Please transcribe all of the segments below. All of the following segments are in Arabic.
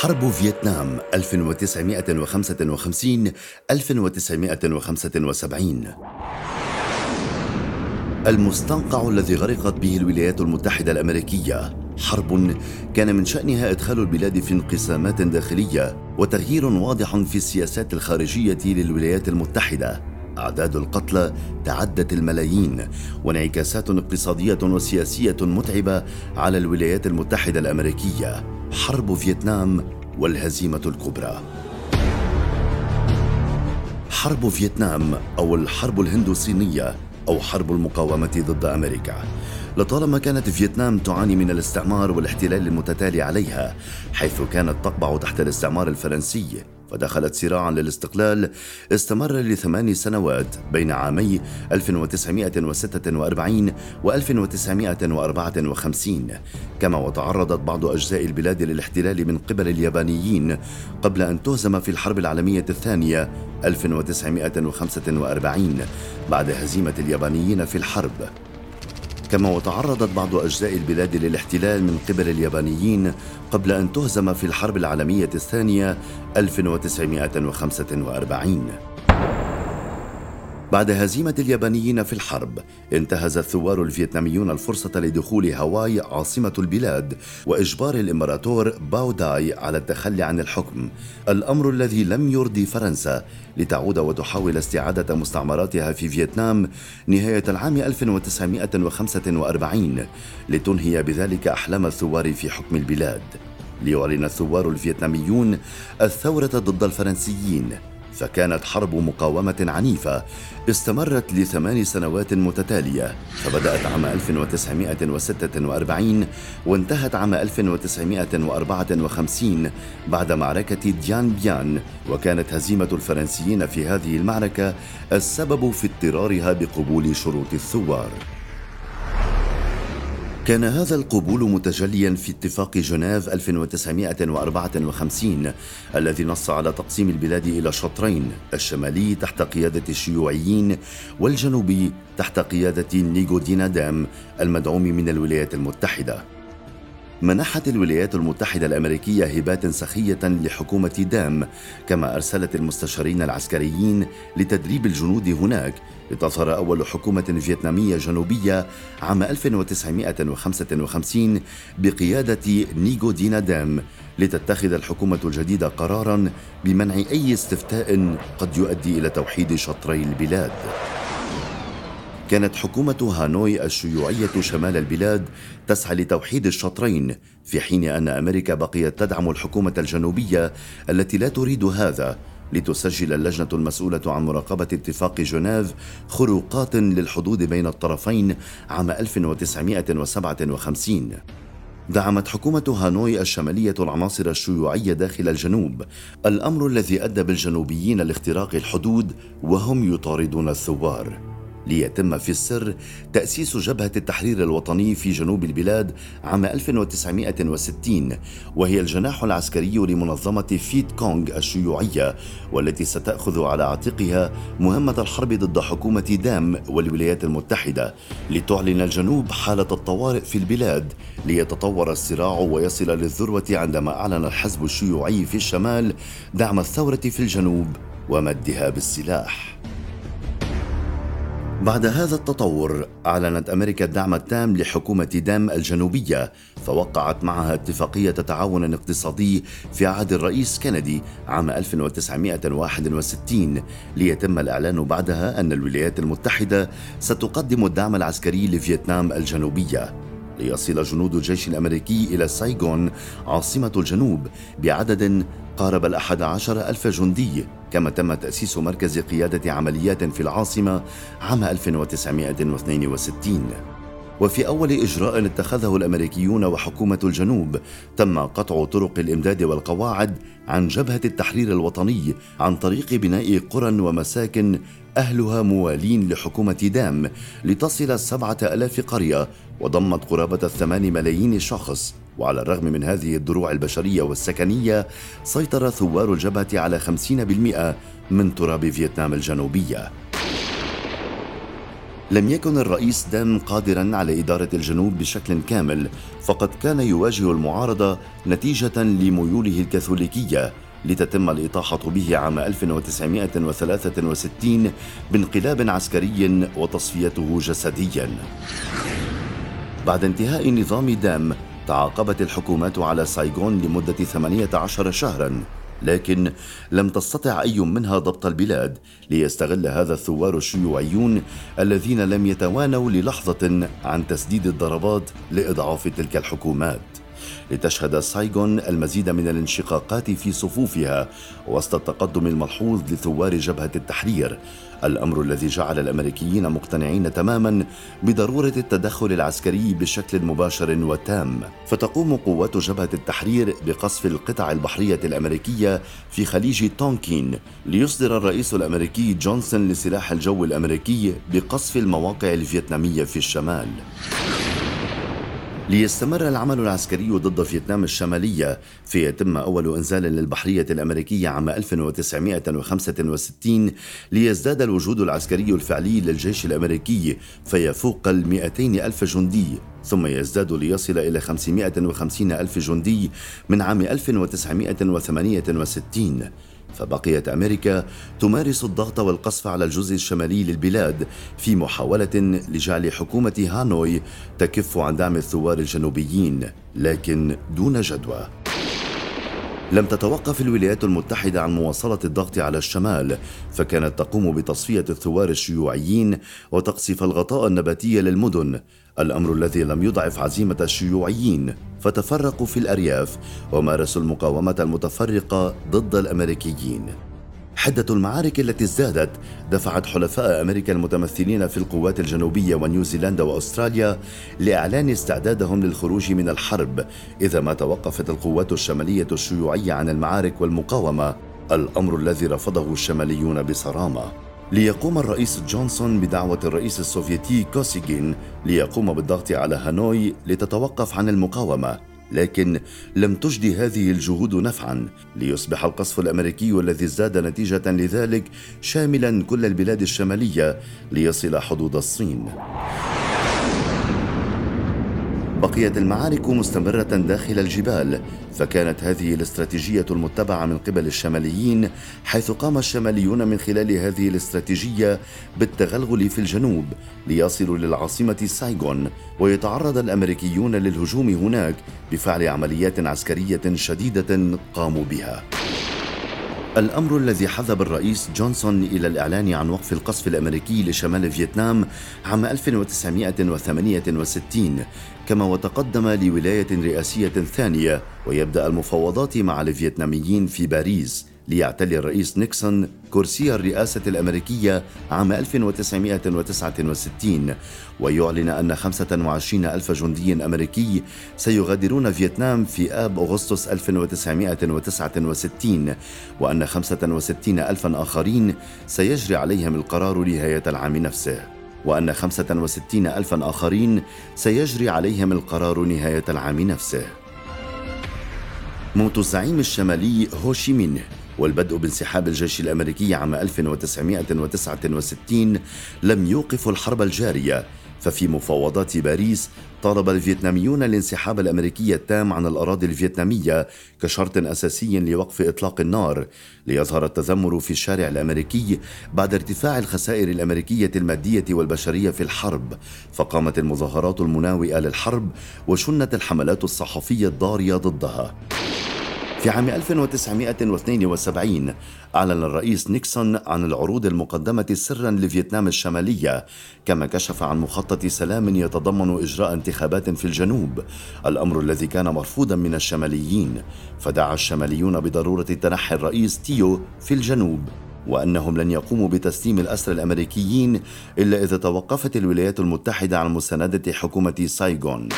حرب فيتنام 1955 1975 المستنقع الذي غرقت به الولايات المتحدة الأمريكية. حرب كان من شأنها إدخال البلاد في انقسامات داخلية وتغيير واضح في السياسات الخارجية للولايات المتحدة. أعداد القتلى تعدت الملايين وانعكاسات اقتصادية وسياسية متعبة على الولايات المتحدة الأمريكية. حرب فيتنام والهزيمة الكبرى. حرب فيتنام أو الحرب الهندو صينية أو حرب المقاومة ضد أمريكا. لطالما كانت فيتنام تعاني من الاستعمار والاحتلال المتتالي عليها حيث كانت تقبع تحت الاستعمار الفرنسي فدخلت صراعا للاستقلال استمر لثمان سنوات بين عامي 1946 و 1954 كما وتعرضت بعض أجزاء البلاد للاحتلال من قبل اليابانيين قبل أن تهزم في الحرب العالمية الثانية 1945 بعد هزيمة اليابانيين في الحرب. كما وتعرضت بعض أجزاء البلاد للاحتلال من قبل اليابانيين قبل أن تهزم في الحرب العالمية الثانية 1945 بعد هزيمة اليابانيين في الحرب انتهز الثوار الفيتناميون الفرصة لدخول هانوي عاصمة البلاد وإجبار الإمبراطور باو داي على التخلي عن الحكم. الأمر الذي لم يرضي فرنسا لتعود وتحاول استعادة مستعمراتها في فيتنام نهاية العام 1945 لتنهي بذلك أحلام الثوار في حكم البلاد. ليعلن الثوار الفيتناميون الثورة ضد الفرنسيين. فكانت حرب مقاومة عنيفة استمرت لثمان سنوات متتالية فبدأت عام 1946 وانتهت عام 1954 بعد معركة ديان بيان وكانت هزيمة الفرنسيين في هذه المعركة السبب في اضطرارها بقبول شروط الثوار. كان هذا القبول متجليا في اتفاق جنيف 1954 الذي نص على تقسيم البلاد إلى شطرين الشمالي تحت قيادة الشيوعيين والجنوبي تحت قيادة نيغو دام المدعوم من الولايات المتحدة. منحت الولايات المتحدة الأمريكية هبات سخية لحكومة دام كما أرسلت المستشارين العسكريين لتدريب الجنود هناك. لتظهر أول حكومة فيتنامية جنوبية عام 1955 بقيادة نيغو دينا دام لتتخذ الحكومة الجديدة قرارا بمنع أي استفتاء قد يؤدي إلى توحيد شطري البلاد. كانت حكومة هانوي الشيوعية شمال البلاد تسعى لتوحيد الشطرين في حين أن أمريكا بقيت تدعم الحكومة الجنوبية التي لا تريد هذا لتسجل اللجنة المسؤولة عن مراقبة اتفاق جنيف خروقات للحدود بين الطرفين عام 1957 دعمت حكومة هانوي الشمالية العناصر الشيوعية داخل الجنوب الأمر الذي أدى بالجنوبيين لاختراق الحدود وهم يطاردون الثوار. ليتم في السر تأسيس جبهة التحرير الوطني في جنوب البلاد عام 1960 وهي الجناح العسكري لمنظمة فيت كونغ الشيوعية والتي ستأخذ على عاتقها مهمة الحرب ضد حكومة دام والولايات المتحدة لتعلن الجنوب حالة الطوارئ في البلاد ليتطور الصراع ويصل للذروة عندما أعلن الحزب الشيوعي في الشمال دعم الثورة في الجنوب ومدها بالسلاح. بعد هذا التطور أعلنت أمريكا الدعم التام لحكومة دام الجنوبية فوقعت معها اتفاقية تعاون اقتصادي في عهد الرئيس كندي عام 1961 ليتم الإعلان بعدها أن الولايات المتحدة ستقدم الدعم العسكري لفيتنام الجنوبية. ليصل جنود الجيش الأمريكي إلى سايغون عاصمة الجنوب بعدد قارب الأحد عشر ألف جندي. كما تم تأسيس مركز قيادة عمليات في العاصمة عام 1962 وفي أول إجراء اتخذه الأمريكيون وحكومة الجنوب تم قطع طرق الإمداد والقواعد عن جبهة التحرير الوطني عن طريق بناء قرى ومساكن أهلها موالين لحكومة دام لتصل سبعة ألاف قرية وضمت قرابة الثمان ملايين شخص. وعلى الرغم من هذه الدروع البشرية والسكنية سيطر ثوار الجبهة على 50% من تراب فيتنام الجنوبية. لم يكن الرئيس دام قادرا على إدارة الجنوب بشكل كامل فقد كان يواجه المعارضة نتيجة لميوله الكاثوليكية لتتم الإطاحة به عام 1963 بانقلاب عسكري وتصفيته جسديا. بعد انتهاء نظام دام تعاقبت الحكومات على سايغون لمدة 18 شهرا لكن لم تستطع أي منها ضبط البلاد ليستغل هذا الثوار الشيوعيون الذين لم يتوانوا للحظة عن تسديد الضربات لإضعاف تلك الحكومات. لتشهد سايغون المزيد من الانشقاقات في صفوفها وسط التقدم الملحوظ لثوار جبهة التحرير الأمر الذي جعل الأمريكيين مقتنعين تماما بضرورة التدخل العسكري بشكل مباشر وتام. فتقوم قوات جبهة التحرير بقصف القطع البحرية الأمريكية في خليج تونكين ليصدر الرئيس الأمريكي جونسون لسلاح الجو الأمريكي بقصف المواقع الفيتنامية في الشمال. ليستمر العمل العسكري ضد فيتنام الشمالية فيتم أول إنزال للبحرية الأمريكية عام 1965 ليزداد الوجود العسكري الفعلي للجيش الأمريكي فيفوق ال 200 ألف جندي ثم يزداد ليصل إلى 550 ألف جندي من عام 1968 فبقيت أمريكا تمارس الضغط والقصف على الجزء الشمالي للبلاد في محاولة لجعل حكومة هانوي تكف عن دعم الثوار الجنوبيين لكن دون جدوى. لم تتوقف الولايات المتحدة عن مواصلة الضغط على الشمال، فكانت تقوم بتصفية الثوار الشيوعيين وتقصف الغطاء النباتي للمدن، الأمر الذي لم يضعف عزيمة الشيوعيين، فتفرقوا في الأرياف ومارسوا المقاومة المتفرقة ضد الأمريكيين. حدة المعارك التي ازدادت دفعت حلفاء أمريكا المتمثلين في القوات الجنوبية ونيوزيلندا وأستراليا لإعلان استعدادهم للخروج من الحرب إذا ما توقفت القوات الشمالية الشيوعية عن المعارك والمقاومة الأمر الذي رفضه الشماليون بصرامة. ليقوم الرئيس جونسون بدعوة الرئيس السوفيتي كوسيجين ليقوم بالضغط على هانوي لتتوقف عن المقاومة. لكن لم تجدي هذه الجهود نفعا ليصبح القصف الأمريكي الذي ازداد نتيجة لذلك شاملا كل البلاد الشمالية ليصل حدود الصين. بقيت المعارك مستمرة داخل الجبال، فكانت هذه الاستراتيجية المتبعة من قبل الشماليين، حيث قام الشماليون من خلال هذه الاستراتيجية بالتغلغل في الجنوب ليصلوا للعاصمة سايغون، ويتعرض الأمريكيون للهجوم هناك بفعل عمليات عسكرية شديدة قاموا بها. الأمر الذي جذب الرئيس جونسون إلى الإعلان عن وقف القصف الأمريكي لشمال فيتنام عام 1968 كما وتقدم لولاية رئاسية ثانية ويبدأ المفاوضات مع الفيتناميين في باريس. ليعتلي الرئيس نيكسون كرسي الرئاسة الأمريكية عام 1969 ويعلن أن 25 ألف جندي أمريكي سيغادرون فيتنام في آب أغسطس 1969 وأن 65 ألفا آخرين سيجري عليهم القرار نهاية العام نفسه وأن 65 ألفا آخرين سيجري عليهم القرار نهاية العام نفسه. موت الزعيم الشمالي هو شي منه والبدء بانسحاب الجيش الأمريكي عام 1969 لم يوقف الحرب الجارية. ففي مفاوضات باريس طالب الفيتناميون الانسحاب الأمريكي التام عن الأراضي الفيتنامية كشرط أساسي لوقف إطلاق النار. ليظهر التذمر في الشارع الأمريكي بعد ارتفاع الخسائر الأمريكية المادية والبشرية في الحرب. فقامت المظاهرات المناوئة للحرب وشنت الحملات الصحفية الضارية ضدها. في عام 1972 أعلن الرئيس نيكسون عن العروض المقدمة سرا لفيتنام الشمالية كما كشف عن مخطط سلام يتضمن إجراء انتخابات في الجنوب الأمر الذي كان مرفوضا من الشماليين. فدعا الشماليون بضرورة تنحي الرئيس تيو في الجنوب وأنهم لن يقوموا بتسليم الاسرى الأمريكيين إلا إذا توقفت الولايات المتحدة عن مساندة حكومة سايغون.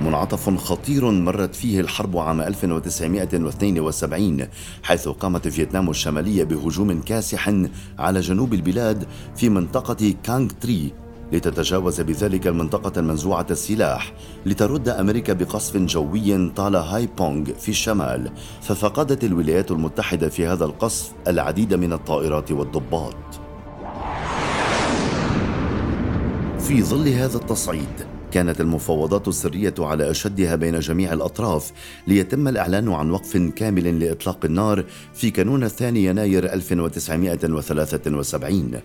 منعطف خطير مرت فيه الحرب عام 1972 حيث قامت فيتنام الشمالية بهجوم كاسح على جنوب البلاد في منطقة كانغ تري. لتتجاوز بذلك المنطقة المنزوعة السلاح لترد أمريكا بقصف جوي طال هاي بونغ في الشمال ففقدت الولايات المتحدة في هذا القصف العديد من الطائرات والضباط. في ظل هذا التصعيد كانت المفاوضات السرية على أشدها بين جميع الأطراف ليتم الإعلان عن وقف كامل لإطلاق النار في كانون الثاني يناير 1973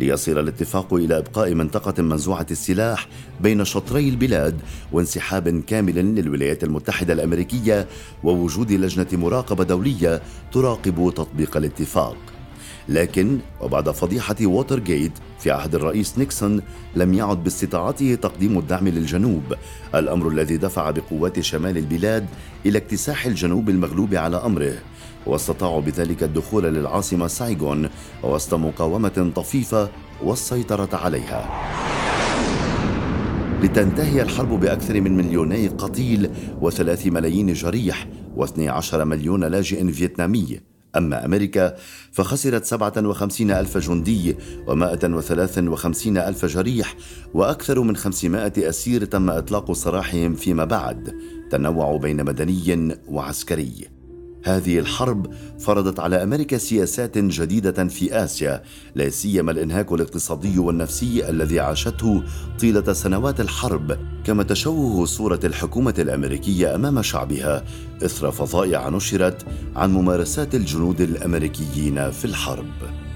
ليصل الاتفاق إلى إبقاء منطقة منزوعة السلاح بين شطري البلاد وانسحاب كامل للولايات المتحدة الأمريكية ووجود لجنة مراقبة دولية تراقب تطبيق الاتفاق. لكن وبعد فضيحة ووتر جيت في عهد الرئيس نيكسون لم يعد باستطاعته تقديم الدعم للجنوب. الأمر الذي دفع بقوات شمال البلاد إلى اكتساح الجنوب المغلوب على أمره. واستطاعوا بذلك الدخول للعاصمة سايغون وسط مقاومة طفيفة والسيطرة عليها. لتنتهي الحرب بأكثر من مليوني قتيل وثلاث ملايين جريح واثني عشر مليون لاجئ فيتنامي. أما أمريكا فخسرت 57 ألف جندي و153 ألف جريح وأكثر من 500 أسير تم إطلاق سراحهم فيما بعد تنوعوا بين مدني وعسكري. هذه الحرب فرضت على أمريكا سياسات جديدة في آسيا لا سيما الإنهاك الاقتصادي والنفسي الذي عاشته طيلة سنوات الحرب كما تشوه صورة الحكومة الأمريكية أمام شعبها إثر فظائع نشرت عن ممارسات الجنود الأمريكيين في الحرب.